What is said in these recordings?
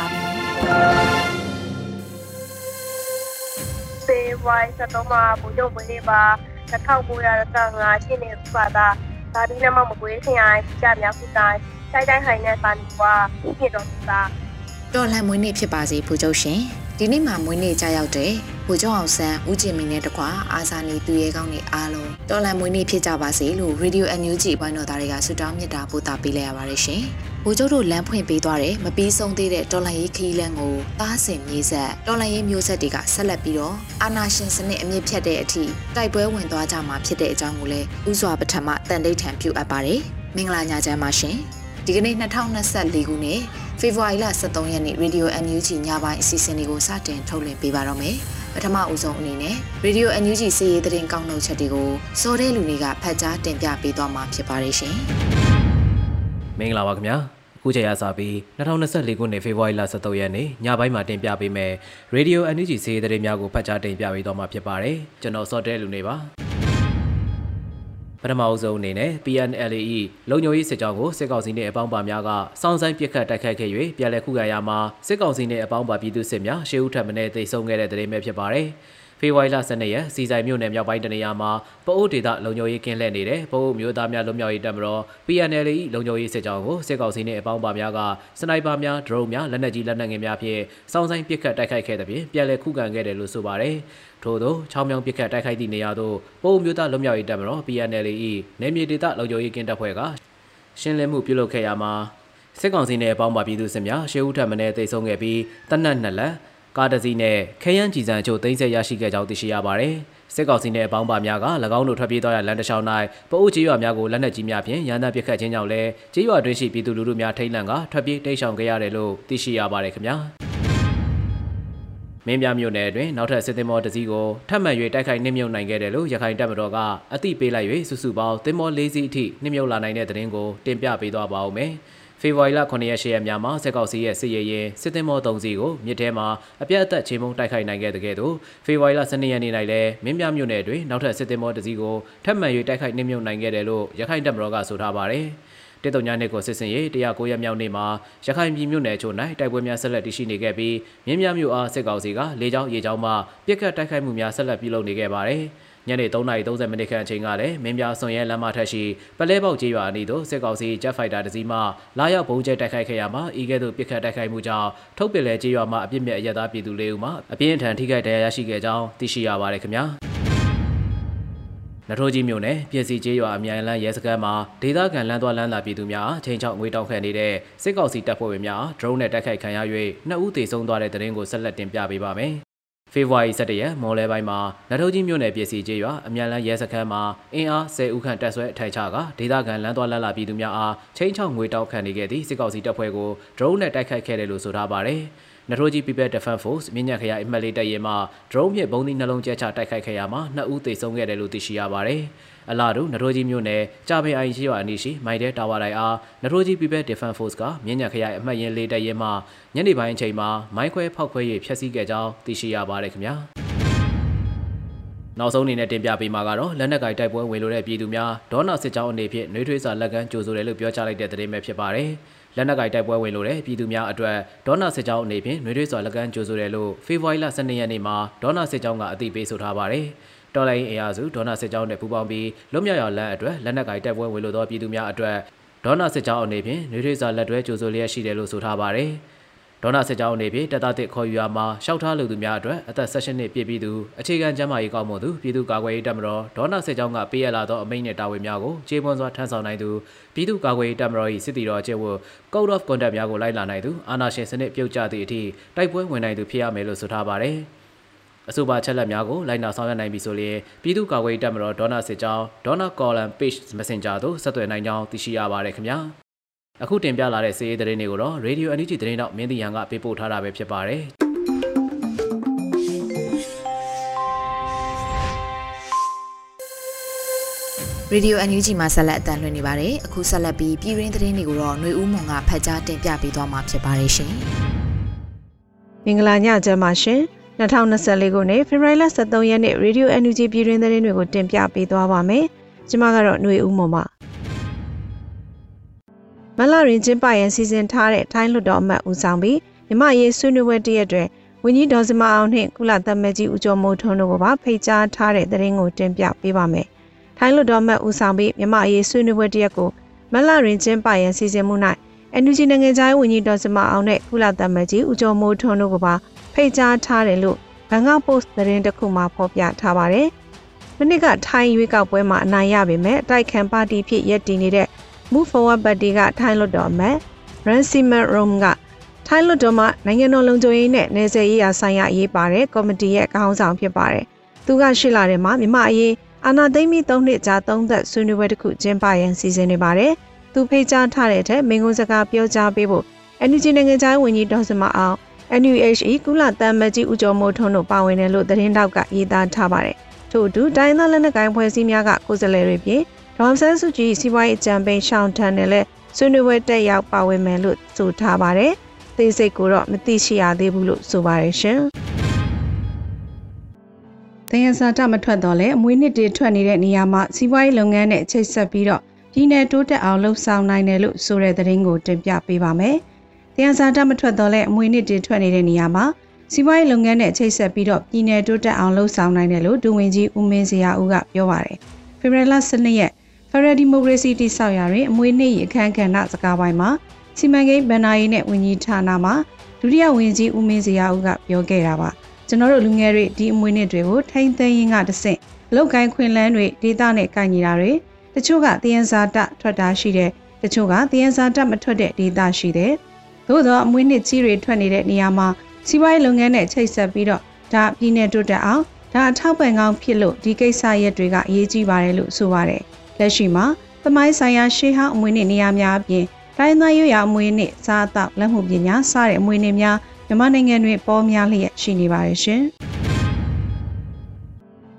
ါ ပြီဖေဝိုင်းစတော့မှာဘူဂျိုမလေးပါ1955ရှင်းနေပါတာဒါဒီနမမကွေးခင်ရိုင်းကြမြခုတိုင်းတိုင်းတိုင်းဟိုင်းနဲ့ပါနီကွာပြည့်တော်တာတော်လှန်မွေးနေ့ဖြစ်ပါစေဘူချုပ်ရှင်ဒီနေ့မှာမွေးနေ့ကြရောက်တဲ့ဗိုလ်ချုပ်အောင်ဆန်းဦးကျင်မင်းနဲ့တကွာအာဇာနည်သူရဲကောင်းတွေအားလုံးတော်လန်မွေးနေ့ဖြစ်ကြပါစေလို့ Radio NUG ဘိုင်းတော်သားတွေကဆုတောင်းမြတ်တာပို့တာပေးလိုက်ရပါတယ်ရှင်။ ဗိုလ်ချုပ်တို့လမ်းဖွင့်ပေးသွားတဲ့မပြီးဆုံးသေးတဲ့တော်လန်ရေးခီးလန်းကိုတားဆင်မြေဆက်တော်လန်ရေးမျိုးဆက်တွေကဆက်လက်ပြီးတော့အာနာရှင်စနစ်အမြင့်ဖြတ်တဲ့အထိတိုက်ပွဲဝင်သွားကြမှာဖြစ်တဲ့အကြောင်းကိုလည်းဥစွာပထမတန်တိတ်ထံပြုအပ်ပါတယ်။မင်္ဂလာညချမ်းပါရှင်။ဒီကနေ့2024ခုနှစ်ဖေဖော်ဝါရီလ23ရက်နေ့ Radio NUG ညပိုင်းအစီအစဉ်လေးကိုစတင်ထုတ်လွှင့်ပေးပါတော့မယ်။ပထမအဦးဆုံးအနေနဲ့ Radio NUG စီးရီးသတင်းကောက်နှုတ်ချက်တွေကိုစောတဲ့လူတွေကဖတ်ကြားတင်ပြပေးသွားမှာဖြစ်ပါတယ်ရှင်။ မင်္ဂလာပါခင်ဗျာ။အခုချိန်ရစပြီး2024ခုနှစ်ဖေဖော်ဝါရီလ23ရက်နေ့ညပိုင်းမှာတင်ပြပေးမယ် Radio NUG စီးရီးသတင်းများကိုဖတ်ကြားတင်ပြပေးသွားမှာဖြစ်ပါတယ်။ကျွန်တော်စောတဲ့လူနေပါ။ပထမအဆုံးအနေနဲ့ PNLAE လုံခြုံရေးစစ်ကြောင်းကိုစစ်ကောင်စီနှင့်အပေါင်းပါများကစောင်းဆိုင်ပစ်ခတ်တိုက်ခိုက်ခဲ့၍ပြည်လဲခုခံရမှာစစ်ကောင်စီနှင့်အပေါင်းပါပြည်သူစစ်များရှေးဦးထပ်မံသိမ်းဆုံးခဲ့တဲ့တဲ့ရင်ပဲဖြစ်ပါတယ်။ ဖေဖော်ဝါရီလ12ရက်စီဆိုင်မြို့နယ်မြောက်ပိုင်းတနေရာမှာပအိုးဒေသလုံခြုံရေးကင်းလှည့်နေတဲ့ပအိုးမျိုးသားများလုံခြုံရေးတပ်မတော် PNL လုံခြုံရေးစစ်ကြောင်းကိုစစ်ကောင်စီနှင့်အပေါင်းပါများကစနိုက်ပါများဒရုန်းများလက်နက်ကြီးလက်နက်ငယ်များဖြင့်စောင်းဆိုင်ပစ်ခတ်တိုက်ခိုက်ခဲ့တဲ့ပြင်ပြည်လဲခုခံခဲ့တယ်လို့ဆိုပါတယ်။ထို့သောချောင်းမြောင်းပစ်ခတ်တိုက်ခိုက်သည့်နေရာသို့ပိုးမျိုးသားလွတ်မြောက်ရေးတပ်မတော် PNL ၏နယ်မြေဒေသလုံခြုံရေးကင်းတပ်ဖွဲ့ကရှင်းလင်းမှုပြုလုပ်ခဲ့ရမှာစစ်ကောင်စီနဲ့ပေါင်းပါပြည်သူစစ်များရှေးဦးထပ်မံနဲ့တိုက်ဆုံခဲ့ပြီးတနက်နှစ်လက် ကားတစ်စီးနဲ့ခရမ်းကြည်စံအချို့သိမ်းဆည်းရရှိခဲ့ကြောင်းသိရှိရပါတယ်။စစ်ကောင်စီနဲ့အပေါင်းပါများက၎င်းတို့ထွက်ပြေးသွားတဲ့လမ်းတစ်လျှောက်၌ပအိုးကျေးရွာများကိုလက်နက်ကြီးများဖြင့်ရန်တပ်ပစ်ခတ်ခြင်းကြောင့်လည်းကျေးရွာတွင်းရှိပြည်သူလူထုများထိတ်လန့်ကထွက်ပြေးတိတ်ဆောင်ခဲ့ရတယ်လို့သိရှိရပါတယ်ခင်ဗျာ။မင်းပြမြို့နယ်အတွင်းနောက်ထပ်စစ်သင်္ဘောတစ်စီးကိုထပ်မံ၍တိုက်ခိုက်နှိမ့်မြုပ်နိုင်ခဲ့တယ်လို့ရခိုင်တပ်မတော်ကအသိပေးလိုက်၍စုစုပေါင်းသင်္ဘော၄စီးအထိနှိမ့်မြုပ်လာနိုင်တဲ့သတင်းကိုတင်ပြပေးသွားပါဦးမယ်။ ဖေဖော်ဝါရီလ9ရက်10ရက်များမှာစစ်ကောက်စီရဲ့စစ်ရေးရင်စစ်သင်္ဘော3စီးကိုမြစ်ထဲမှာအပြတ်အသက်ချေမှုန်းတိုက်ခိုက်နိုင်ခဲ့တဲ့ကဲ့သို့ဖေဖော်ဝါရီလ12ရက်နေ့၌လည်းမင်းပြမြို့နယ်အတွင်းနောက်ထပ်စစ်သင်္ဘောတစ်စီးကိုထပ်မံ၍တိုက်ခိုက်နှိမ့်မြုပ်နိုင်ခဲ့တယ်လို့ရခိုင်တပ်မတော်ကဆိုထားပါတယ်။တေတုံညာနှစ်ကိုစစ်စင်ရေး109ရက်မြောက်နေ့မှာရခိုင်ပြည်မြို့နယ်ချို့၌တိုက်ပွဲများဆက်လက်တည်ရှိနေခဲ့ပြီးမြင်းများမြို့အားစစ်ကောင်စီကလေကြောင်းရေကြောင်းမှပြစ်ခတ်တိုက်ခိုက်မှုများဆက်လက်ပြုလုပ်နေခဲ့ပါတယ်။ ညနေ3:30မိနစ်ခန့်အချိန်ကလည်းမင်းပြဆွန်ရဲလမ်းမထက်ရှိပလဲပေါက်ကျေးရွာအနီးသို့စစ်ကောင်စီဂျက်ဖိုက်တာတစ်စီးမှလာရောက်ဘုံကျဲတိုက်ခိုက်ခဲ့ရမှာဤကဲ့သို့ပြစ်ခတ်တိုက်ခိုက်မှုကြောင့်ထုတ်ပစ်လဲကျေးရွာမှအပြစ်မဲ့အရသားပြည်သူလေးဦးမှအပြင်းထန်ထိခိုက်ဒဏ်ရာရရှိခဲ့ကြောင်းသိရှိရပါတယ်ခင်ဗျာ။နထိုးကြီးမြို့နယ်ပြည်စီကျေးရွာအမြိုင်လန်းရဲစခန်းမှာဒေသခံလမ်းသွားလမ်းလာပြည်သူများချိန်ချောက်ငွေတောင်းခံနေတဲ့စစ်ကောင်စီတပ်ဖွဲ့ဝင်များဒရုန်းနဲ့တိုက်ခိုက်ခံရ၍နှစ်ဦးသေဆုံးသွားတဲ့တဲ့ရင်ကိုဆက်လက်တင်ပြပေးပါမယ်။ ဖေဖော်ဝါရီ17ရက်မော်လဲပိုင်းမှာနထိုးကြီးမြို့နယ်ပြည်စီကျေးရွာအမြန်လန်းရဲစခန်းမှာအင်အား10ဦးခန့်တပ်ဆွဲထိုင်ချကဒေသခံလမ်းသွားလမ်းလာပြည်သူများအားချိန်ချောက်ငွေတောင်းခံနေခဲ့သည့်စစ်ကောင်စီတပ်ဖွဲ့ကိုဒရုန်းနဲ့တိုက်ခိုက်ခဲ့တယ်လို့ဆိုထားပါတယ်။နထိုးကြီး People Defense Force မြင်းညက်ခရိုင်အမှတ်လေးတပ်ရဲမှ drone ဖြင့်ဘုံသီးနှလုံးကျဲချတိုက်ခိုက်ခဲ့ရမှာနှစ်ဦးသေဆုံးခဲ့တယ်လို့သိရှိရပါတယ်။ အလားတူနထိုးကြီးမြို့နယ်ကြာပင်အိုင်ရှိရွာအနီးရှိမိုင်တဲတာဝါတိုင်အားနထိုးကြီး People Defense Force ကမြင်းညက်ခရိုင်အမှတ်ရင်လေးတပ်ရဲမှညနေပိုင်းအချိန်မှာမိုင်းခွဲဖောက်ခွဲ၍ဖျက်ဆီးခဲ့ကြောင်းသိရှိရပါတယ်ခင်ဗျာ။နောက်ဆုံးအနေနဲ့တင်ပြပေးမှာကတော့လက်နက်ကိုင်တိုက်ပွဲဝင်လို့တဲ့ပြည်သူများဒေါနာစစ်ကြောင်းအနေဖြင့်နှွေးထွေးစာလက်ကမ်းကြိုဆိုတယ်လို့ပြောကြားလိုက်တဲ့သတင်းပဲဖြစ်ပါတယ်။လက်နက်ကိုင်တိုက်ပွဲဝင်လို့တဲ့ပြည်သူများအတွက်ဒေါနာစစ်ကြောင်းအနေဖြင့်နှွေးထွေးစွာလက်ကမ်းကြိုဆိုတယ်လို့ဖေဖော်ဝါရီလ12ရက်နေ့မှာဒေါနာစစ်ကြောင်းကအသိပေးဆိုထားပါတယ်။ တော်လိုင်းအင်အားစုဒေါနာစစ်ကြောင်းနဲ့ပူးပေါင်းပြီးလွတ်မြောက်ရလမ်းအတွက်လက်နက်ကိုင်တိုက်ပွဲဝင်လို့သောပြည်သူများအတွက်ဒေါနာစစ်ကြောင်းအနေဖြင့်နှွေးထွေးစွာလက်တွဲကြိုဆိုလျက်ရှိတယ်လို့ဆိုထားပါတယ်။ဒေါနာစစ်ကြောင်းအနေဖြင့်တပ်သားတစ်ခေါ်ယူရမှာရှောက်ထားလူသူများအတွက်အသက်16နှစ်ပြည့်ပြီးသူအခြေခံကျန်းမာရေးကောင်းမွန်သူပြည်သူ့ကာကွယ်ရေးတပ်မတော်ဒေါနာစစ်ကြောင်းကပေးရလာသောအမိန့်နဲ့တာဝန်များကိုခြေပွန်စွာထမ်းဆောင်နိုင်သူပြည်သူ့ကာကွယ်ရေးတပ်မတော်၏စစ်တီတော်ကျဲဝ Code of Conduct များကိုလိုက်လာနိုင်သူအာဏာရှင်စနစ်ပြုတ်ကျသည့်အထိတိုက်ပွဲဝင်နိုင်သူဖြစ်ရမယ်လို့ဆိုထားပါတယ် အဆိုပါချက်လက်များကိုလိုက်နာဆောင်ရွက်နိုင်ပြီဆိုလျင်ပြည်သူ့ကာကွယ်ရေးတပ်မတော်ဒေါနာစစ်ကြောင်းဒေါနာကော်လန် page messenger သို့ဆက်သွယ်နိုင်ကြောင်းသိရှိရပါတယ်ခင်ဗျာအခုတင်ပြလာတဲ့စီးရီးသတင်းတွေကိုတော့ Radio NUG သတင်းတော့မင်းတီရန်ကပေးပို့ထားတာပဲဖြစ်ပါတယ်ရေဒီယို NUG မှာဆက်လက်အသံလွှင့်နေပါတယ်။အခုဆက်လက်ပြီးပြည်ရင်းသတင်းတွေကိုတော့ຫນွေဦးမွန်ကဖတ်ကြားတင်ပြပေးသွားမှာဖြစ်ပါတယ်ရှင်။မင်္ဂလာညချမ်းပါရှင်။ 2024ခုနှစ်ဖေဖော်ဝါရီလ23ရက်နေ့ရေဒီယို NUG ပြည်ရင်းသတင်းတွေကိုတင်ပြပေးသွားပါမယ်။ကျွန်မကတော့ຫນွေဦးမွန်ပါ။မလရင်ကျင်းပရန်စီစဉ်ထားတဲ့ထိုင်းလွတ်တော်အမတ်ဦးဆောင်ပြီးမြမရေးဆွေးနွေးပွဲတရက်တွင်ဝင်းကြီးဒေါ်စမအောင်နှင့်ကုလသမဂ္ဂကြီးဦးကျော်မိုးထွန်းတို့ကပါဖိတ်ကြားထားတဲ့သတင်းကိုတင်ပြပေးပါမယ်။ထိုင်းလွတ်တော်မှဦးဆောင်ပြီးမြမအရေးဆွေးနွေးပွဲတရက်ကိုမလရင်ကျင်းပရန်စီစဉ်မှု၌အန်ယူဂျီနိုင်ငံသားဝန်ကြီးဒေါ်စမအောင်နဲ့ကုလသမဂ္ဂကြီးဦးကျော်မိုးထွန်းတို့ကပါ ဖိတ်ကြားထားတယ်လို့ဘန်ကောက်ပို့စ်သတင်းတစ်ခုမှာဖော်ပြထားပါတယ်။မနစ်ကထိုင်းရွေးကောက်ပွဲမှာအနိုင်ရပေမဲ့အတိုက်ခံပါတီဖြစ်ရည်တည်နေတဲ့ Move Forward Party ကထိုင်းလွတ်တော်အမတ် Ransiman Rom ကထိုင်းလွတ်တော်မှာနိုင်ငံတော်လုံခြုံရေးနဲ့နယ်စပ်ရေးရာဆိုင်ရာအရေးပါတဲ့ကော်မတီရဲ့ခေါင်းဆောင်ဖြစ်ပါတယ်။သူကရှစ်လထဲမှာမြမအရေးအာနာသိမ့်မီ၃နှစ်ကြာသုံးသက်ဆွေးနွေးပွဲတစ်ခုကျင်းပရန်စီစဉ်နေပါတယ်။သူဖိတ်ကြားထားတဲ့အထက်မင်းကုန်းစကားပြောကြားပေးဖို့ NUG နိုင်ငံသားဝန်ကြီးဒေါ်စမအောင် NUHE ကုလတမ်းမကြီးဦးကျော်မိုးထွန်းတို့ပါဝင်တယ်လို့သတင်းတောက်ကရေးသားထားပါတယ်။ထို့အတူတိုင်းသားလက်နက်ကိုင်ဖွဲ့စည်းများကကိုယ်စားလှယ်တွေပြင်ဒေါမ်ဆန်းစုကြည်စီးပွားရေးအကြံပေးရှောင်းထန်နဲ့လည်းဆွေးနွေးပွဲတက်ရောက်ပါဝင်မယ်လို့ဆိုထားပါတယ်။သိစိတ်ကိုတော့မသိရှိရသေးဘူးလို့ဆိုပါတယ်ရှင်။သယံဇာတမထွက်တော့လဲအမွေးနှစ်တွေထွက်နေတဲ့နေရာမှာစီးပွားရေးလုပ်ငန်းနဲ့ချိတ်ဆက်ပြီးတော့ပြည်내တိုးတက်အောင်လှုပ်ဆောင်နိုင်တယ်လို့ဆိုတဲ့သတင်းကိုတင်ပြပေးပါမယ်။ သယံဇာတမထွက်တော့လဲအမွေးနှစ်တွေထွက်နေတဲ့နေရာမှာစီးပွားရေးလုပ်ငန်းနဲ့ချိတ်ဆက်ပြီးတော့ပြည်내တိုးတက်အောင်လှုပ်ဆောင်နိုင်တယ်လို့ဒူဝင်ကြီးဦးမင်းစရာဦးကပြောပါတယ်။ဖေဖော်ဝါရီလ12ရက်ဖရယ်ဒီမိုကရေစီတိဆောက်ရာတွင်အမွေးနှစ်အခမ်းကဏ္ဍစကားပိုင်းမှာစီမံကိန်းဗန်နာရေးနဲ့ဝန်ကြီးဌာနမှဒုတိယဝန်ကြီးဦးမင်းစရာဦးကပြောခဲ့တာပါ။ကျွန်တော်တို့လူငယ်တွေဒီအမွေနှစ်တွေကိုထိမ့်သိမ်းရင်းကတဆင့်အလောက်ကိုင်းခွင်လန်းတွေဒေသနဲ့ကိုင်ညီတာတွေတချို့ကတယံဇာတထွက်တာရှိတယ်တချို့ကတယံဇာတမထွက်တဲ့ဒေသရှိတယ် သို့သောအမွေနှစ်ကြီးတွေထွက်နေတဲ့နေရာမှာစီးပွားရေးလုပ်ငန်းနဲ့ချိတ်ဆက်ပြီးတော့ဒါပြည်နယ်တိုးတက်အောင်ဒါအထောက်ပံ့ကောင်းဖြစ်လို့ဒီကိစ္စရက်တွေကအရေးကြီးပါတယ်လို့ဆိုပါတယ်လက်ရှိမှာသမိုင်းဆိုင်ရာရှေးဟောင်းအမွေနှစ်နေရာများအပြင်တိုင်းသားရွရအမွေနှစ်စားအသောက်လက်မှုပညာစတဲ့အမွေနှစ်များမြန်မာနိုင်ငံတွင်ပေါ်များလျက်ရှိနေပါတယ်ရှင်။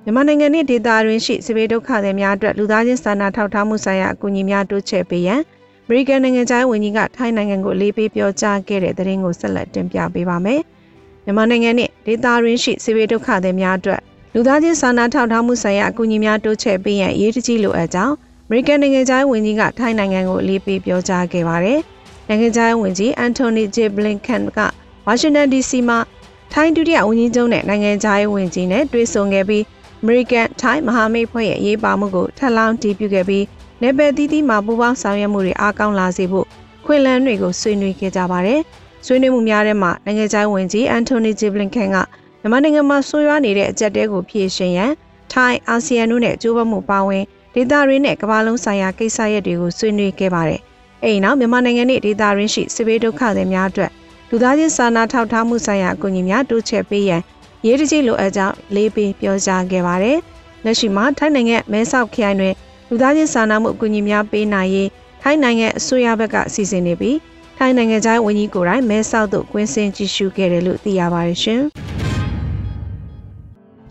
မြန်မာနိုင်ငံနှင့်ဒေသတွင်ရှိစစ်ဘေးဒုက္ခသည်များအတွက်လူသားချင်းစာနာထောက်ထားမှုဆိုင်ရာအကူအညီများတိုးချဲ့ပေးရန်အ မေရိကန်နိုင်ငံသားဝန်ကြီးကထိုင်းနိုင်ငံကိုလေးပေးပြောကြားခဲ့တဲ့သတင်းကိုဆက်လက်တင်ပြပေးပါမယ်။မြန်မာနိုင်ငံနှင့်ဒေသတွင်ရှိစစ်ဘေးဒုက္ခသည်များအတွက်လူသားချင်းစာနာထောက်ထားမှုဆိုင်ရာအကူအညီများတိုးချဲ့ပေးရန်အရေးတကြီးလိုအပ်ကြောင်းအမေရိကန်နိုင်ငံသားဝန်ကြီးကထိုင်းနိုင်ငံကိုလေးပေးပြောကြားခဲ့ပါတယ်။နိုင်ငံသားဝန်ကြီးအန်တိုနီဂျေဘလင်ကန်ကဝါရှင်တန် DC မှာထိုင်းဒုတိယဝန်ကြီးချုပ်နဲ့နိုင်ငံခြားရေးဝန်ကြီးနဲ့တွေ့ဆုံခဲ့ပြီး American ထိုင်းမဟာမိတ်ဖွဲ့ရဲ့အရေးပါမှုကိုထပ်လောင်းတည်ပြုခဲ့ပြီး နယ်ပယ်သီးသီးမှာပူးပေါင်းဆောင်ရွက်မှုတွေအားကောင်းလာစေဖို့ခွင့်လန်းတွေကိုဆွေးနွေးခဲ့ကြပါတယ်။ဆွေးနွေးမှုများထဲမှာနိုင်ငံခြားရေးဝန်ကြီးအန်တိုနီဂျီဘလင်ကန်ကမြန်မာနိုင်ငံမှာဆိုးရွားနေတဲ့အကြက်တဲကိုဖြေရှင်းရန်ထိုင်းအာဆီယံတို့နဲ့ကြိုးပမ်းမှုပါဝင်ဒေသရင်းနဲ့ကမ္ဘာလုံးဆိုင်ရာကိစ္စရပ်တွေကိုဆွေးနွေးခဲ့ပါတယ်။အဲဒီနောက်မြန်မာနိုင်ငံနဲ့ဒေသရင်းရှိစစ်ဘေးဒုက္ခသည်များအတွက်လူသားချင်းစာနာထောက်ထားမှုဆိုင်ရာအကူအညီများတိုးချဲ့ပေးရန်ရေးတကြီးလိုအပ်ကြောင်းလေးပေးပြောကြားခဲ့ပါတယ်။လက်ရှိမှာထိုင်းနိုင်ငံမဲဆောက်ခရိုင်တွင် လူသားချင်းစာနာမှုအကူအညီများပေးနိုင်ရေးထိုင်းနိုင်ငံအစိုးရဘက်ကစီစဉ်နေပြီးထိုင်းနိုင်ငံသားဝန်ကြီးကိုယ်တိုင်မဲဆောက်သို့ကွင်းဆင်းကြည့်ရှုခဲ့တယ်လို့သိရပါတယ်ရှင်။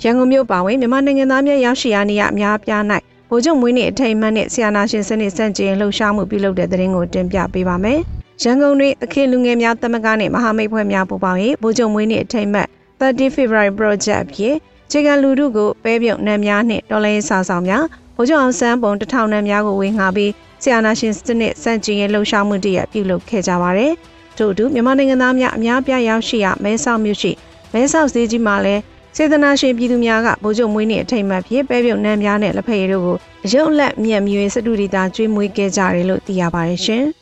ရန်ကုန်မြို့ပါဝင်မြန်မာနိုင်ငံသားများရောက်ရှိရာနေရအများပြား၌ဗိုလ်ချုပ်မွေးနေ့အထိမ်းအမှတ်နဲ့ဆီယနာရှင်စနစ်စန့်ကျင်လှုပ်ရှားမှုပြုလုပ်တဲ့တဲ့ရင်ကိုတင်ပြပေးပါမယ်။ရန်ကုန်တွင်သခင်လူငယ်များသမဂ္ဂနှင့်မဟာမိတ်ဖွဲ့များပူးပေါင်း၍ဗိုလ်ချုပ်မွေးနေ့အထိမ်းအမှတ်30 February Project ဖြစ်ခြေကလူထုကိုပဲပြုံနံများနှင့်တော်လိုင်းစာဆောင်များ ဗိုလ်ချုပ်အောင်ဆန်းပုံတထောင်နံများကိုဝေငှပြီးဆီယနာရှင်စနစ်စန့်ကျင်ရေးလှုပ်ရှားမှုတရပြုလုပ်ခဲ့ကြပါတယ်။ထို့အတူမြန်မာနိုင်ငံသားများအများပြားရောက်ရှိရာမဲဆောက်မြို့ရှိမဲဆောက်ဈေးကြီးမှာလည်းစေတနာရှင်ပြည်သူများကဗိုလ်ချုပ်မွေးနေ့အထိမ်းအမှတ်ဖြစ်ပဲပြုံနံများနဲ့လက်ဖက်ရည်တို့ကိုရုပ်လက်မြက်မြွေစတူဒီတာကျွေးမွေးခဲ့ကြတယ်လို့သိရပါတယ်ရှင်။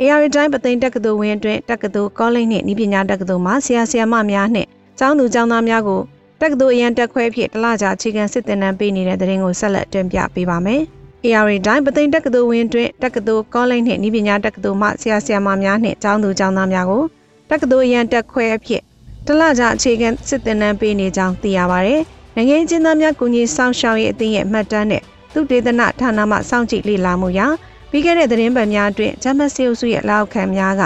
AR တိုင်းပသိမ်တက္ကသိုလ်ဝင်းအတွင်းတက္ကသိုလ်ကောလိပ်နှင့်ဤပညာတက္ကသိုလ်မှဆရာဆရာမများနှင့်ကျောင်းသူကျောင်းသားများကို တက္ကသိုလ်အရန်တက်ခွဲအဖြစ်တလကြာအခြေခံစစ်သင်တန်းပေးနေတဲ့တဲ့ရင်ကိုဆက်လက်တင်ပြပေးပါမယ်။ AR တိုင်းပသိမ်တက္ကသိုလ်ဝင်းအတွင်းတက္ကသိုလ်ကောလိပ်နှင့်ဤပညာတက္ကသိုလ်မှဆရာဆရာမများနှင့်ကျောင်းသူကျောင်းသားများကိုတက္ကသိုလ်အရန်တက်ခွဲအဖြစ်တလကြာအခြေခံစစ်သင်တန်းပေးနေကြောင်းသိရပါတယ်။နိုင်ငံကျင်းသားများကုညီဆောင်ရှောက်ရေးအသင်းရဲ့မှတ်တမ်းနဲ့သုတေသနဌာနမှစောင့်ကြည့်လေ့လာမှုရာပြီးခဲ့တဲ့သတင်းပတ်များအတွင်းဂျမတ်စီအုပ်စုရဲ့လက်အောက်ခံများက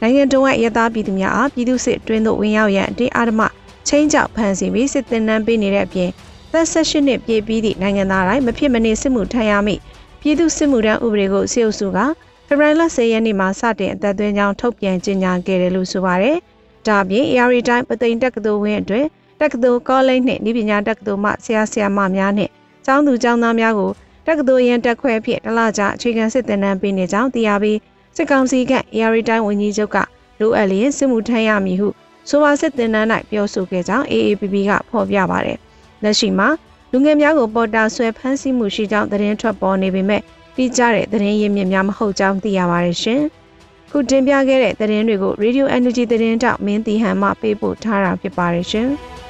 နိုင်ငံတော်ရဲ့ရသားပြည်သူများအားပြည်သူစစ်တွင်းသို့ဝင်ရောက်ရန်အတင်းအဓမ္မ ချင်းကြောက်ဖန်ဆီးပြီးစစ်တင်နန်းပေးနေတဲ့အပြင်သက်ဆက်ရှိနှစ်ပြည့်ပြီးသည့်နိုင်ငံသားတိုင်းမဖြစ်မနေစစ်မှုထမ်းရမည့်ပြည်သူစစ်မှုထမ်းဥပဒေကိုစီအုပ်စုကဖေဖော်ဝါရီလ10ရက်နေ့မှာစတင်အသက်သွင်းကြောင်းထုတ်ပြန်ကြေညာခဲ့တယ်လို့ဆိုပါတယ်။ဒါအပြင် AR တိုင်းပသိမ်တက္ကသိုလ်ဝင်းအတွင်းတက္ကသိုလ်ကောလိပ်နှင့်ဤပညာတက္ကသိုလ်မှဆရာဆရာမများနှင့်ကျောင်းသူကျောင်းသားများကိုတက္ကသိုလ်ရန်တက်ခွဲအဖြစ်တလကြအခြေခံစစ်သင်တန်းပေးနေကြောင်းသိရပြီးစစ်ကောင်စီက AR တိုင်းဝန်ကြီးချုပ်ကလိုအပ်လျင်စစ်မှုထမ်းရမည်ဟု ဆိုပါစစ်သင်တန်း၌ပြောဆိုခဲ့ကြောင်း AAPP ကဖော်ပြပါတယ်။လက်ရှိမှာလူငယ်များကိုပေါ်တာဆွဲဖမ်းဆီးမှုရှိကြောင်းသတင်းထွက်ပေါ်နေပေမဲ့တိကျတဲ့သတင်းရင်းမြစ်များမဟုတ်ကြောင်းသိရပါတယ်ရှင်။ခုတင်ပြခဲ့တဲ့သတင်းတွေကို Radio Energy သတင်းတောက်မင်းတီဟန်မှပေးပို့ထားတာဖြစ်ပါတယ်ရှင်။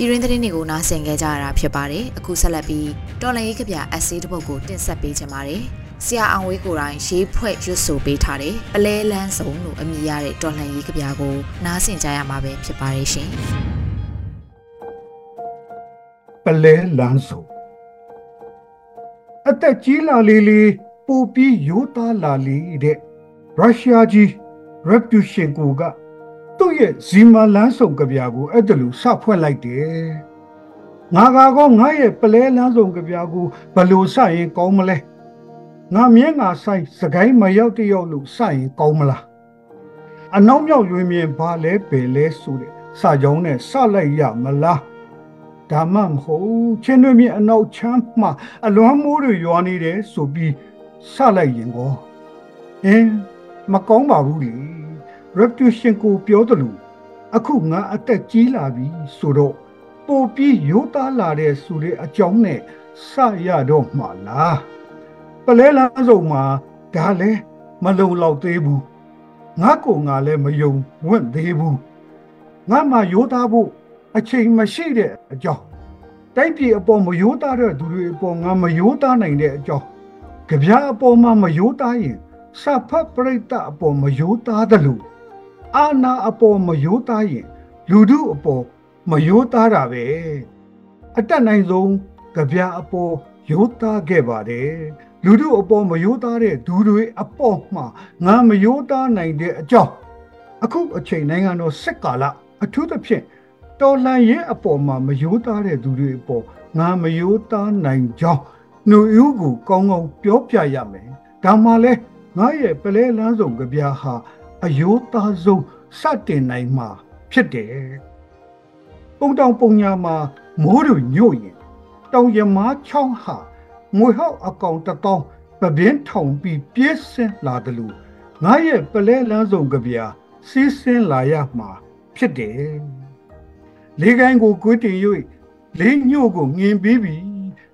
ပြည်ရင်းသတင်းတွေကိုနားဆင်ကြကြရတာဖြစ်ပါတယ်အခုဆက်လက်ပြီးတော်လန်ရေးကဗျာအက်ဆေးတစ်ပုဒ်ကိုတင်ဆက်ပေးချင်ပါတယ်ဆရာအောင်ဝေးကိုယ်တိုင်ရေးဖွဲ့ရွတ်ဆိုပေးထားတဲ့ပလဲလန်းစုံလို့အမည်ရတဲ့တော်လှန်ရေးကဗျာကိုနားဆင်ကြရမှာပဲဖြစ်ပါတယ်ရှင်ပလဲလန်းစုံအသက်ကြီးလာလေလေပူပြီးရိုးသားလာလေတဲ့ရုရှားကြီး reputation ကိုက သူ့ရဲ့ဇီမာလန်းဆောင်ကြပြာကိုအဲ့ဒါလိုစဖွဲ့လိုက်တယ်ငါကောငါရဲ့ပလဲလန်းဆောင်ကြပြာကိုဘလို့စရင်ကောင်းမလဲငါမြင်းငါဆိုင်စကိုင်းမရောက်တယောက်လို့စရင်ကောင်းမလားအနောက်မြောက်ရွေမြင်ဘာလဲပယ်လဲဆိုတဲ့စာကြောင်းနဲ့စလိုက်ရမလားဒါမှမဟုတ်ချင်းတွေမြင်အနောက်ချမ်းမှအလွမ်းမိုးတွေရွာနေတယ်ဆိုပြီးစလိုက်ရင်ကောအင်းမကောင်းပါဘူးလေ reputation ကိုပြောတယ်လို့အခုငါအသက်ကြီးလာပြီဆိုတော့ပိုပြီးရိုးသားလာတဲ့ဆိုတဲ့အကြောင်းနဲ့စရတော့မှလားပလဲလန်းစုံမှာဒါလဲမလုံလောက်သေးဘူးငါကိုငါလည်းမယုံဝင့်သေးဘူးငါမှရိုးသားဖို့အချိန်မရှိတဲ့အကြောင်းတိုက်ပြည်အပေါ်မရိုးသားတဲ့သူတွေအပေါ်ငါမရိုးသားနိုင်တဲ့အကြောင်းကြပြားအပေါ်မှာမရိုးသားရင်စဖတ်ပရိသတ်အပေါ်မရိုးသားတယ်လို့ အာနာအပေါ်မယိုးသားရင် လူတို့အပေါ်မယိုးသားတာပဲအတက်နိုင်ဆုံးကြပြအပေါ်ယိုးသားခဲ့ပါတယ်လူတို့အပေါ်မယိုးသားတဲ့ဒူတွေအပေါ်မှာငါမယိုးသားနိုင်တဲ့အကြောင်းအခုအချိန်နိုင်ငံတော်စစ်ကာလအထူးသဖြင့်တော်လှန်ရေးအပေါ်မှာမယိုးသားတဲ့သူတွေအပေါ်ငါမယိုးသားနိုင်ကြောင်းနှုတ်ယူကိုကောင်းကောင်းပြောပြရမယ်ဒါမှလဲငါရဲ့ပလဲလန်းစုံကြပြဟာ အယိုးသားဆုံးစတင်နိုင်မှာဖြစ်တယ်။ပုံတောင်ပုံညာမှာမိုးတို့ညို့ရင်တောင်ရမားချောင်းဟာငွေဟောက်အကောင်တကောင်းပပင်းထောင်ပြီးပြည့်စင်လာတယ်လို့ငါရဲ့ပလဲလန်းစုံကြပြာစီးစင်းလာရမှာဖြစ်တယ်။လေးကိုင်းကိုကွေးတင်၍လေးညို့ကိုငင်ပြီးပြီ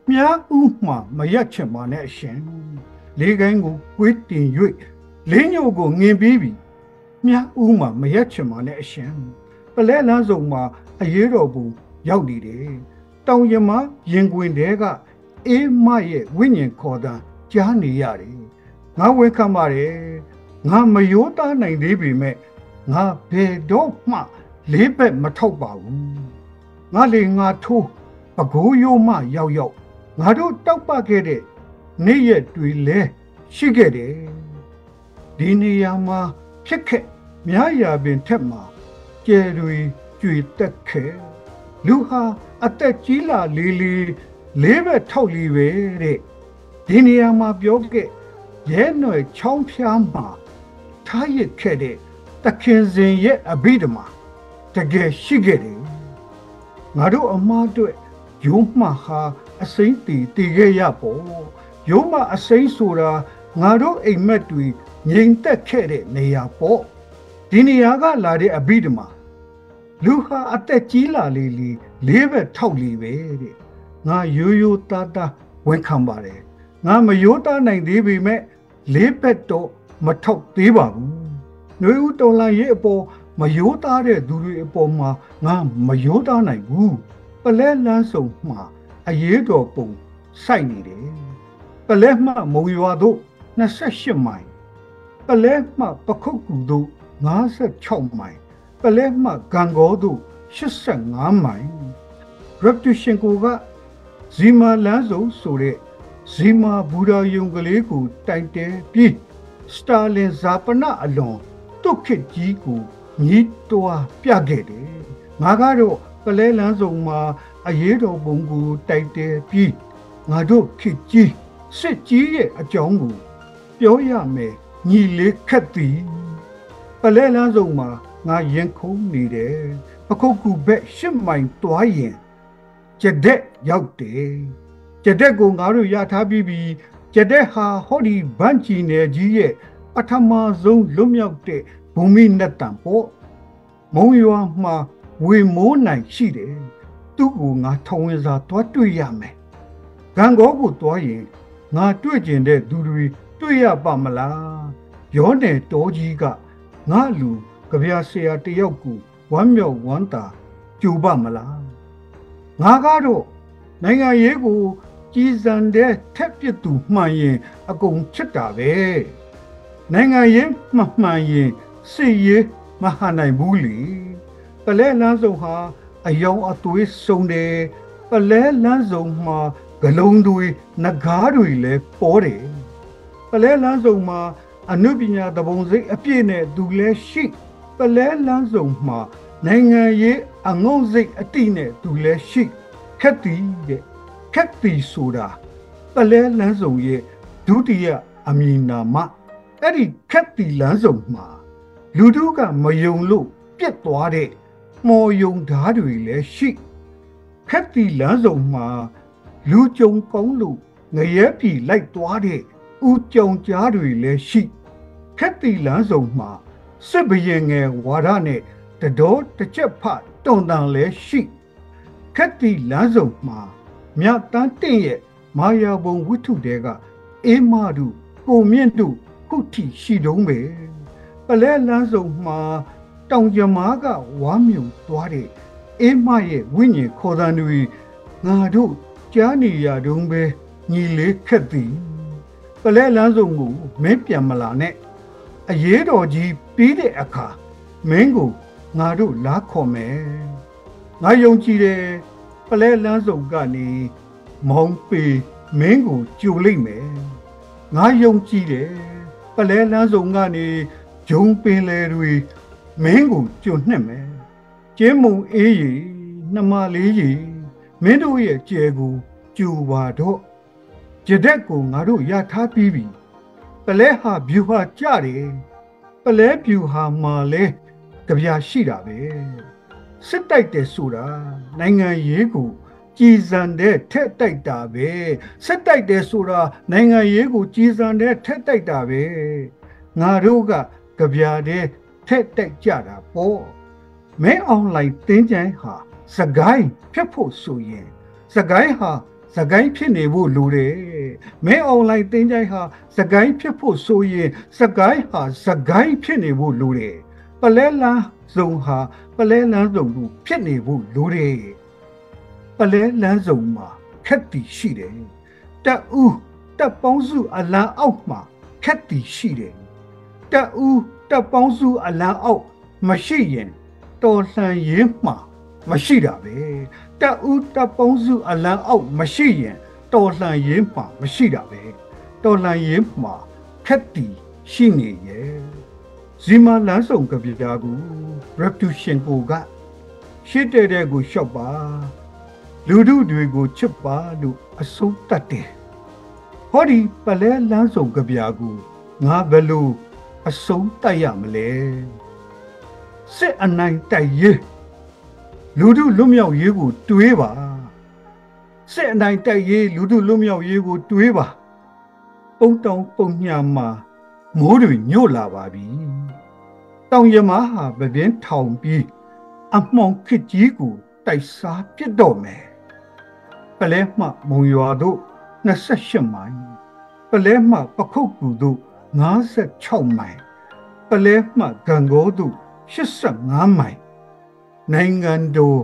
မြားဥမှမရက်ချင်ပါနဲ့အရှင်လေးကိုင်းကိုကွေးတင်၍လေးညို့ကိုငင်ပြီးပြီ မြားဦးမှာမရက်ချင်ပါနဲ့အရှင်ပလဲလန်းစုံမှာအရေးတော်ဘူးရောက်နေတယ်တောင်ရမရင်ကွင်တဲကအေးမရဲ့ဝိညာဉ်ခေါ်တာကြားနေရတယ်ငါဝန်ခံပါတယ်ငါမယိုးသားနိုင်သေးပေမဲ့ငါဘယ်တော့မှလေးဘက်မထောက်ပါဘူးငါလေငါထိုးပကိုးရိုးမှရောက်ရောက်ငါတို့တောက်ပခဲ့တဲ့နေ့ရက်တွေလဲရှိခဲ့တယ်ဒီနေရာမှာ ဖြစ်ခဲ့မြားရာပင်ထက်မှာကျယ်တွေကြွေတက်ခဲ့လူဟာအသက်ကြီးလာလေးလေးလေးဘက်ထောက်လီပဲတဲ့ဒီနေရာမှာပြောခဲ့ရဲຫນွယ်ချောင်းဖျားမှာထားရစ်ခဲ့တဲ့တခင်စင်ရဲ့အဘိဓမ္မာတကယ်ရှိခဲ့တယ်ငါတို့အမားအတွက်ယုံမှဟာအစိမ့်တီတည်ခဲ့ရပေါ့ယုံမှအစိမ့်ဆိုတာငါတို့အိမ်မက်တွေ ငြိမ်သက်ခဲ့တဲ့နေရာပေါ့ဒီနေရာကလာတဲ့အဘိဓမ္မာလူဟာအသက်ကြီးလာလေလေလေးဘက်ထောက်လီပဲတဲ့ငါရိုးရိုးသားသားဝန်ခံပါတယ်ငါမရိုးသားနိုင်သေးပေမဲ့လေးဘက်တော့မထောက်သေးပါဘူးຫນွေဦးတော်လာရဲ့အပေါ်မရိုးသားတဲ့သူတွေအပေါ်မှာငါမရိုးသားနိုင်ဘူးပလဲလန်းစုံမှာအရေးတော်ပုံစိုက်နေတယ်ပလဲမှမုံရွာတို့28မိုင် ပလဲမှပခုတ်ကူတို့56မိုင်ပလဲမှဂံကောတို့85မိုင် repetition ကိုကဇီမာလန်းစုံဆိုတဲ့ဇီမာဘူရာယုံကလေးကိုတိုင်တဲပြီးစတာလင်ဇာပနအလွန်တုတ်ခစ်ကြီးကိုညီးတွားပြခဲ့တယ်ငါကတော့ပလဲလန်းစုံမှာအရေးတော်ပုံကိုတိုက်တဲပြီးငါတို့ခစ်ကြီးစစ်ကြီးရဲ့အကြောင်းကိုပြောရမယ် ညီလေးခက်သည်ပလဲလန်းစုံမှာငါရင်ခုန်နေတယ်ပခုတ်ကူဘက်ရှစ်မိုင်တွားရင်ကြတဲ့ရောက်တယ်ကြတဲ့ကိုငါတို့ရထားပြီးပြီကြတဲ့ဟာဟောဒီဗန့်ချီနယ်ကြီးရဲ့ပထမဆုံးလွတ်မြောက်တဲ့ဘူမိနတ်တံပေါ့မုံရွာမှာဝေမိုးနိုင်ရှိတယ်သူ့ကိုငါထဝင်စာတွားတွေ့ရမယ်ဂံကောကိုတွားရင်ငါတွေ့ကျင်တဲ့သူတွေတွေ့ရပါမလား ရောနယ်တော်ကြီးကငါလူကြပြဆရာတယောက်ကိုဝမ်းမြောက်ဝမ်းသာကြူပါမလားငါကတော့နိုင်ငံရေးကိုကြီးစံတဲ့ထက်ပြသူမှန်ရင် အကုန်ချစ်တာပဲနိုင်ငံရေးမှမှန်ရင်စစ်ရေးမဟာနိုင်ဘူးလေပလဲလန်းစုံဟာအယောင်အသွေးစုံတယ်ပလဲလန်းစုံမှာဂလုံးတွေနဂါးတွေလည်းပေါ်တယ်ပလဲလန်းစုံမှာ အနုပညာတပုံစိတ်အပြည့်နဲ့သူလည်းရှိပလဲလန်းစုံမှာနိုင်ငံရေးအငုံစိတ်အတိနဲ့သူလည်းရှိခက်တီတဲ့ခက်တီဆိုတာပလဲလန်းစုံရဲ့ဒုတိယအမည်နာမအဲ့ဒီခက်တီလန်းစုံမှာလူတို့ကမယုံလို့ပြက်သွားတဲ့မော်ယုံဓာတ်တွေလည်းရှိခက်တီလန်းစုံမှာလူကြုံကောင်းလို့ငရဲပြီလိုက်သွားတဲ့ဥကြုံကြားတွေလည်းရှိ ခက်တီလန်းစုံမှာစစ်ဘရင်ငယ်ဝါဒနဲ့တတော်တစ်ချက်ဖတုံတန်လည်းရှိခက်တီလန်းစုံမှာမြတ်တန်းတင့်ရဲ့မာယာဘုံဝိထုတဲကအေးမတို့ကိုမြင့်တို့ခုထိရှိတုံးပဲပလဲလန်းစုံမှာတောင်ကြမားကဝါမြုံသွားတဲ့အေးမရဲ့ဝိညာဉ်ခေါ်တန်တွေငါတို့ကြားနေရတုံးပဲညီလေးခက်သည်ပလဲလန်းစုံကိုမင်းပြန်မလာနဲ့ အရေးတော်ကြီးပြီးတဲ့အခါမင်းကိုငါတို့လာခေါ်မယ်ငါယုံကြည်တယ်ပလဲလန်းစုံကနေမောင်ပေမင်းကိုကြိုလိုက်မယ်ငါယုံကြည်တယ်ပလဲလန်းစုံကနေဂျုံပင်လေတွေမင်းကိုကြိုနှက်မယ်ကျင်းမုံအေးရီနှမလေးရီမင်းတို့ရဲ့ကျဲကိုကြူပါတော့ကြတဲ့ကိုငါတို့ရထားပြီးပြီ ပလဲဟာဗျူဟာကြတယ်ပလဲဗျူဟာမှာလဲကြပြရှိတာပဲစစ်တိုက်တယ်ဆိုတာနိုင်ငံရေးကိုကြည်စံတဲ့ထက်တိုက်တာပဲစစ်တိုက်တယ်ဆိုတာနိုင်ငံရေးကိုကြည်စံတဲ့ထက်တိုက်တာပဲငါတို့ကကြပြတဲ့ထက်တိုက်ကြတာပေါ့မဲအွန်လိုင်းတင်းချိုင်းဟာစကိုင်းဖြတ်ဖို့ဆိုရင်စကိုင်းဟာစကိုင်းဖြစ်နေဖို့လိုတယ် မဲအွန်လိုင်းတင်းချိုင်းဟာစကိုင်းဖြစ်ဖို့ဆိုရင်စကိုင်းဟာစကိုင်းဖြစ်နေဖို့လိုတယ်ပလဲလန်းစုံဟာပလဲလန်းစုံကိုဖြစ်နေဖို့လိုတယ်ပလဲလန်းစုံမှာခက်တီရှိတယ်တက်ဦးတက်ပေါင်းစုအလံအောက်မှာခက်တီရှိတယ်တက်ဦးတက်ပေါင်းစုအလံအောက်မရှိရင်တော်လှန်ရေးမှာမရှိတာပဲတက်ဦးတက်ပေါင်းစုအလံအောက်မရှိရင် တော်လှန်ရေးမှာမရှိတာပဲတော်လှန်ရေးမှာခက်တီရှိနေရဲ့ဇီမာလန်းဆောင်ကပြာကို reputation ကိုကရှစ်တဲ့တဲ့ကိုရှော့ပါလူတို့တွေကိုချစ်ပါလို့အဆုံးတတ်တယ်ဟောဒီပလဲလန်းဆောင်ကပြာကိုငါဘယ်လိုအဆုံးတတ်ရမလဲစစ်အနိုင်တိုက်ရေးလူတို့လွတ်မြောက်ရေးကိုတွေးပါ စစ်အနိုင်တိုက်ရေးလူတို့လွတ်မြောက်ရေးကိုတွေးပါပုံတောင်ပုံညာမှာမိုးတွေညို့လာပါပြီတောင်ရမဟာပပင်းထောင်ပြီးအမှောင်ခစ်ကြီးကိုတိုက်စားပြစ်တော့မယ်ပလဲမှမုံရွာတို့28မိုင်ပလဲမှပခုတ်ကူတို့56မိုင်ပလဲမှဂံကိုတို့85မိုင်နိုင်ငံတော်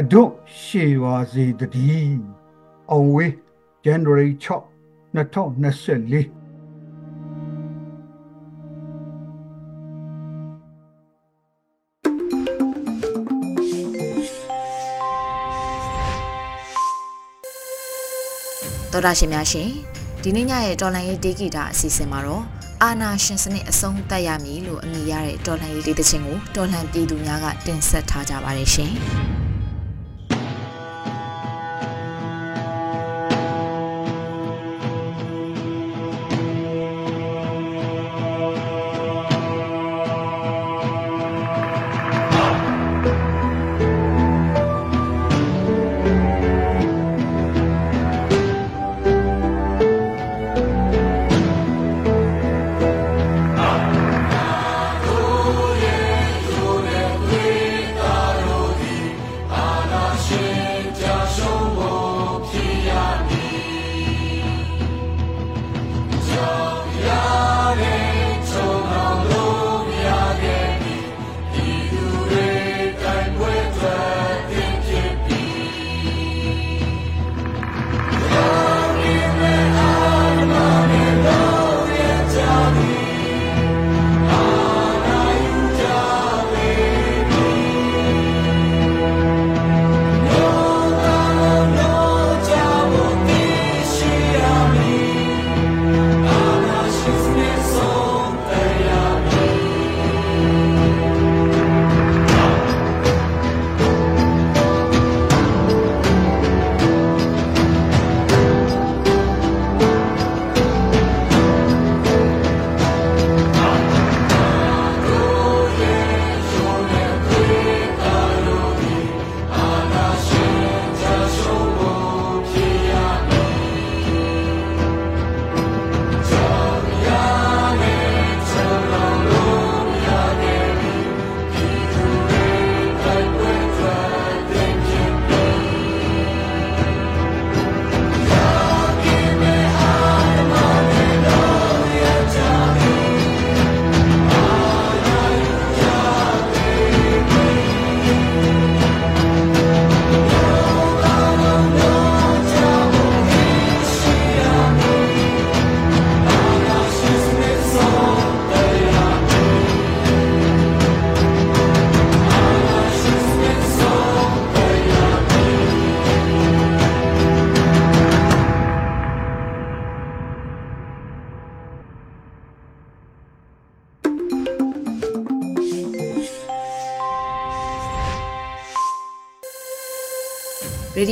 အဒွတ်ရှေပါစေတည်းအောင်ဝေး January 6 2024တော်တာရှင်များရှင်ဒီနေ့ညရဲ့တော်လန်ရေးဒေဂီတာအစီအစဉ်မှာတော့အာနာရှင်စနစ်အဆုံးသတ်ရမည်လို့အမည်ရတဲ့တော်လန်ရေးဒေသချင်းကိုတော်လန်ပြည်သူများကတင်ဆက်ထားကြပါတယ်ရှင်။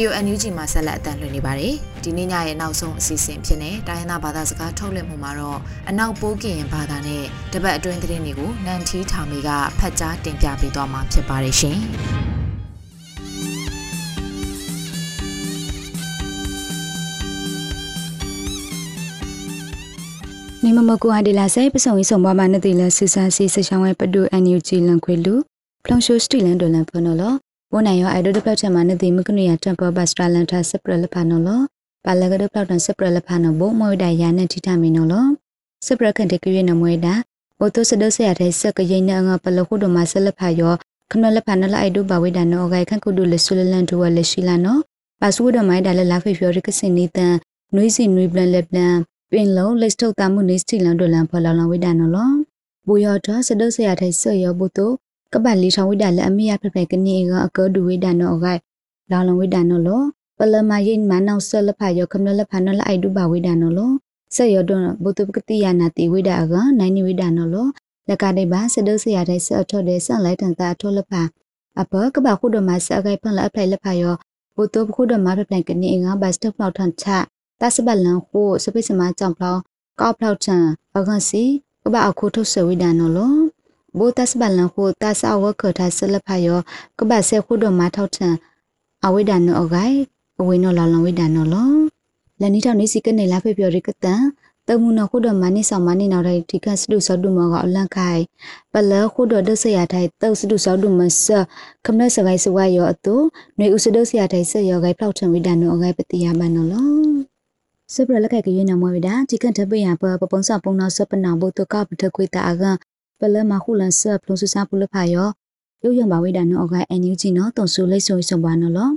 ရေဒီယို NUG မှာဆက်လက်အသံလွှင့်နေပါတယ်။ဒီနေ့ညရဲ့နောက်ဆုံးအစီအစဉ်ဖြစ်တဲ့တိုင်းရင်းသားဘာသာစကားထုတ်လွှင့်မှုမှာတော့အနောက်ပိုးကရင်ဘာသာနဲ့တပတ်အတွင်းသတင်းတွေကိုနန်ထီထောင်မီကဖတ်ကြားတင်ပြပေးသွားမှာဖြစ်ပါတယ်ရှင်။နေမမကူအဒီလာဆိုင်ပစုံရေးဆောင်ပါမနတိလဆူဆာစီဆချောင်းဝဲပဒူ NUG လန်ခွေလူဖလုံရှိုစတီလန်ဒိုလန်ဖနော်လော ဝနိုင်ရောအိုက်ဒိုဒပလောက်ချမနတိမကနုရတမ်ပဘတ်စတလန်တာစပရလဖာနော်လောပါလကဒပလောက်တန်စပရလဖာနော်ဘိုမွေဒယာနတိထမီနော်လောစပရခန်တကရနမွေဒါဘိုတိုစဒဆရတဲ့စကရင်နငါပလခုဒမဆလဖာယောခနလဖာနလအိုက်ဒိုဘဝေဒါနော်ဂိုင်ခန်ကုဒုလဆူလလန်တူဝလရှိလာနော်ပါဆူဒမိုင်ဒါလလာဖေဖျော်ရကစင်နီတန်နွေးစီနွေးပလန်လက်ပလန်ပင်လုံးလက်ထုတ်တာမှုနေစတီလန်ဒိုလန်ဖလာလန်ဝေဒါနော်လောဘူယောတော့စဒဆရတဲ့ဆယောဘိုတို ကပတ်လီထောင်ဝိဒါလက်အမိယဖဖကနေကအကောဒူဝိဒါနောဂိုင်လောင်လဝိဒါနောလောပလမယိမနောဆလဖာယောခမလဖာနလအိုက်ဒူဘဝိဒါနောလောဆက်ရတော့ဘုတုပကတိယနာတိဝိဒါကနိုင်နိဝိဒါနောလောလကတဲ့ဘာစဒဆရာတဲ့ဆက်ထော့တဲ့ဆန်လိုက်တန်တာထောလဖာအပကပခုဒမဆအဂိုင်ဖန်လအဖလိုက်လဖာယောဘုတုပခုဒမဖဖလိုက်ကနေငါဘတ်စတက်ဖလောက်ထန်ချတဆဘလန်ခုစပိစမကြောင့်ဖလောက်ကောက်ဖလောက်ချန်အကန်စီကပအခုထုတ်ဆဝိဒါနောလော ဘိုတတ်ဘလန်ခုတဆအဝခထဆလဖယောကဘဆေခုဒမထောက်ထံအဝိဒနောအဂိုင်အဝိနောလာလဝိဒနောလောလနီထောင်နေစီကနေလာဖေပြောရကတန်တမှုနခုဒမနိဆောင်မနိနောက်တိုင်းဒီကစတုစတုမောကအလန့်ခိုင်ပလခုဒဒဆရာထိုင်တောက်စတုစတုမဆကမနစဂိုင်စဝါယောအတုနွေဥစဒဆရာထိုင်ဆက်ယောဂိုင်ဖောက်ထံဝိဒနောအဂိုင်ပတိယမနောလောစပရလက်ကကရနမဝိဒါဒီကန်တပယပပပုံစပုံနာစပနာဘုတကပထခွေတာအကပ လမခုလန်ဆပ်လုံးစစားပုလဖာယောရုပ်ရံပါဝိဒါနောအဂိုင်အန်ယူဂျီနောတုံဆူလိတ်ဆုံဆုံပါနောလော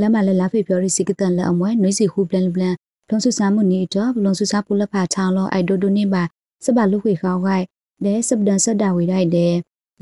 လမလလဖေပြောရီစီကတန်လအမွဲနွေစီဟူပလန်ပလန်ဖလုံဆူဆာမှုနီတော့ဖလုံဆူဆာပူလဖာချောင်းလောအိုက်ဒိုဒိုနေပါစပလူခွေခေါင်းခိုက်ဒဲစပဒန်ဆဒဝေရိုက်ဒဲ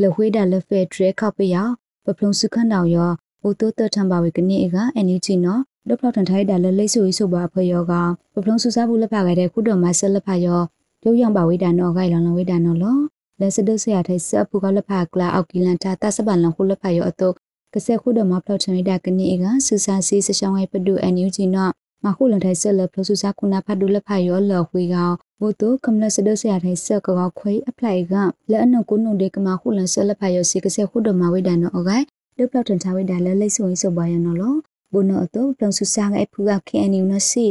လခွေးဒါလဖဲထရဲခောက်ပယောပဖလုံစုခန့်တော်ယောအိုတိုတထံပါဝေကနေကအန်ယူချီနော်ဒပလောက်ထန်ထိုက်ဒါလလိဆူဆိုပါဖယောကပဖလုံဆူဆာပူလဖာခဲ့တဲ့ခုတော်မဆလဖာယောရုပ်ရံပါဝေဒါနော်ခိုင်လောင်လောဝေဒါနော်လော လက်စဒုဆရာထိုက်စအပူကလဖာကလာအောက်ကီလန်တာတဆပန်လောခုလဖာယောအတုကစဲခုတော်မဖလောက်ချန်ဝေဒါကနေကဆူဆာစီစချောင်းဝဲပဒူအန်ယူချီနော်မခုလန်ထိုင်ဆက်လဖလဆုစာခုနာဖတ်ဒုလဖာယောလခွေကောင်ဘိုတိုကမလစဒဆရာထိုင်ဆက်ကောခွေအပလိုက်ကလဲအနကုနုဒေကမခုလန်ဆက်လဖာယောစီကဆက်ခုဒမဝိဒနောအဂိုင်ဒုပလောက်တန်ချဝိဒါလဲလိတ်ဆိုရင်ဆိုပါရနော်လောဘုနောအတော့ပလန်ဆုစာကအဖူကခင်အနီနစီ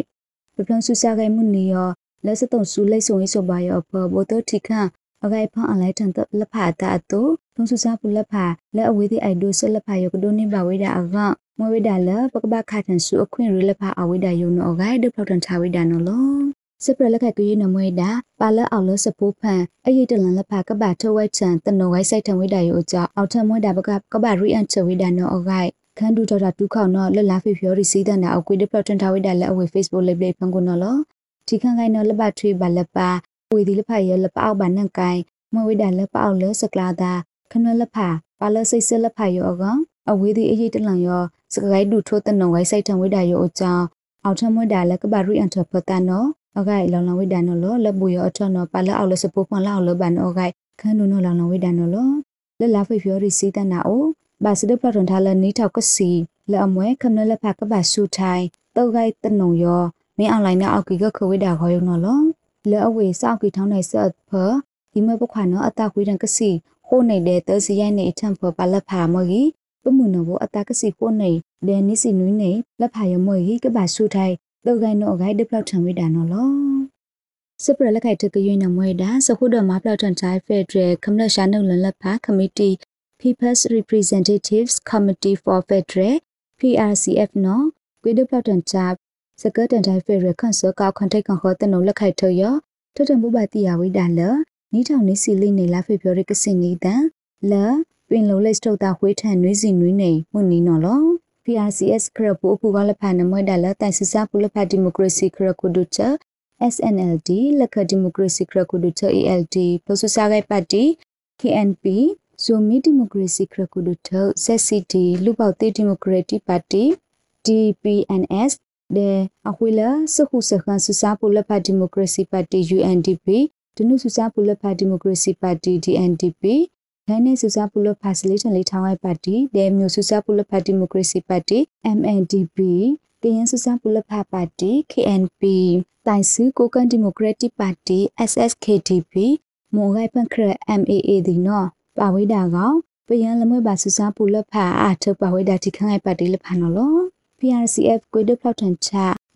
ပလန်ဆုစာကမှုနီယောလဲစတုံဆူလိတ်ဆိုရင်ဆိုပါယောဘဘိုတိုထိခန့် အဂိုင်ဖန်အလိုက်တန်တလဖာတာအတော့ထုံဆုစာပူလဖာလဲအဝေးဒီအိုက်ဒိုဆက်လဖာယောကဒိုနေပါဝိဒါအကမဝိဒါလပကပခါထန်စုအခွင့်ရလဖာအဝိဒါယုံနောဂိုင်ဒဖောက်တန်ချဝိဒါနော်လောစပရလခကရနမွေဒါပါလအောင်လစပူဖန်အရေးတလန်လဖာကဘာထဝဲချန်တနောဂိုင်ဆိုင်ထံဝိဒါယုအကြောအောက်ထမွေဒါပကကဘာရီအန်ချဝိဒါနော်အဂိုင်ခန်ဒူတော်တာတူခေါနော်လလဖေဖျော်ရီစီးတဲ့နာအကွေဒဖောက်တန်ချဝိဒါလက်အဝေ Facebook လိပ်လေးဖန်ကုနော်လောဒီခန်ကိုင်နော်လဘထွေးပါလပါ ဝေဒီလဖာရလပအောက်ဘာနန်ကိုင်မဝိဒါလပအောက်လစကလာတာခနလဖာပါလစိတ်စလဖာယောအကောင်အဝေးဒီအရေးတလန်ယောစကဂိုင်းဒူထိုးတနုံဝိုင်းဆိုင်ထံဝိဒါယောအကြောင်းအောက်ထမွေဒါလကဘာရီအန်ထဖတနောအဂိုင်လောင်လောင်ဝိဒါနောလောလဘူယောအထနောပါလအောက်လစပူဖန်လောက်လောဘနောအဂိုင်ခန်းနုနောလောင်လောင်ဝိဒါနောလောလလာဖေဖျော်ရီစီတနာအိုဘာစဒပလထွန်ထားလနီထောက်ကစီလအမွဲခမနလဖကဘာဆူထိုင်တောက်ဂိုင်တနုံယောမင်းအွန်လိုင်းနဲ့အောက်ကီကခဝိဒါခေါ်ယောနော လောလဲအဝေစောက်ကီထောင်းနိုင်ဆက်ဖဒီမပခွာနောအတခွေးတန်ကစီခိုးနေတဲ့သစီရိုက်နေအထံဖပါလက်ဖာမော်ကြီးပမှုနဘောအတကစီခိုးနေဒဲနိစီနွိနေလက်ဖာရမော်ကြီးကပါဆူထိုင်တောက်ဂိုင်နောဂိုင်ဒပလောက်ထံဝိဒါနော်လောစပရလက်ခိုက်တကရွေးနမွေဒါစခုဒမပလောက်ထန်တိုင်းဖက်ဒရယ်ကမ္လရှာနုလန်လက်ဖာ Committee People's Representatives Committee for Federal PRCF နော်ကွေဒပလောက်ထန်ချပ် စကတန်တိုင်းဖက်ဒရယ်ခန့်စကောက်ခွန်ထိုက်ခွန်ခေါ်တနုလက်ခိုက်ထရထထမှုပါတိယဝိဒါလနီးထောင်နေစီလိနေလာဖေပြောရကစင်နီတန်လပင်လုံးလက်စတုတာဝေးထန်နွေးစီနွေးနေမှုနီနော်လော PRCS ခရပူပူကလဖာနမွေဒါလတိုင်စစပူလဖာဒီမိုကရေစီခရကုဒုချ SNLD လက်ခဒီမိုကရေစီခရကုဒုချ ALD ပစစဂိုင်ပါတီ KNP ဇိုမီဒီမိုကရေစီခရကုဒုထ ZCD လူပေါတေဒီမိုကရက်တစ်ပါတီ DPNS တဲ့အခွေလစခုစခန်းစစပူလဖာဒီမိုကရေစီပါတီ UNDP ဒနုစစပူလဖာဒီမိုကရေစီပါတီ DNDP ဒိုင်းနေစစပူလဖာစလီတန်လေးထောင်းဝိုင်ပါတီဒဲမျိုးစစပူလဖာဒီမိုကရေစီပါတီ MNDP ကရင်စစပူလဖာပါတီ KNP တိုင်စုကိုကန်ဒီမိုကရက်တစ်ပါတီ SSKDP မော်ဂိုင်ပန်ခရ MAA ဒီနော်ပါဝိဒါကောင်ပယံလမွေပါစစပူလဖာအာထပါဝိဒါတိခန့်ပါတီလဖာနော်လော PRCF ကွေဒပလောက်ထန်ချ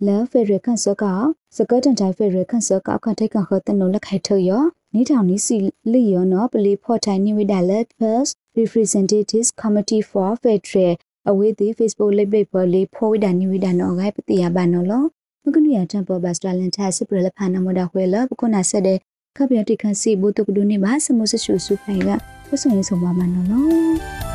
လဲဖေရခန့်စကောစကတန်တိုင်းဖေရခန့်စကောအခန့်ထိုက်ခန့်ခတနုလက်ခိုက်ထရနီးထောင်နီးစီလီယောနော်ပလီဖော့ထိုင်နိဝိဒါလက် First Representatives Committee for Federal အဝေးသေး Facebook လိပ်ပိတ်ပေါ်လေးဖော်ဝိဒါနိဝိဒါနော်ဂိုင်ပတိယဘာနော်လောမကနုရတံပေါ်ဘတ်စတလန်တာစပရလဖာနမဒါခွေလပခုနာဆက်တဲ့ခပ်ပြတိခန့်စီဘူတုကဒုနေပါစမုစရှုစုဖိုင်ကပဆုံရင်ဆုံးပါမနော်လော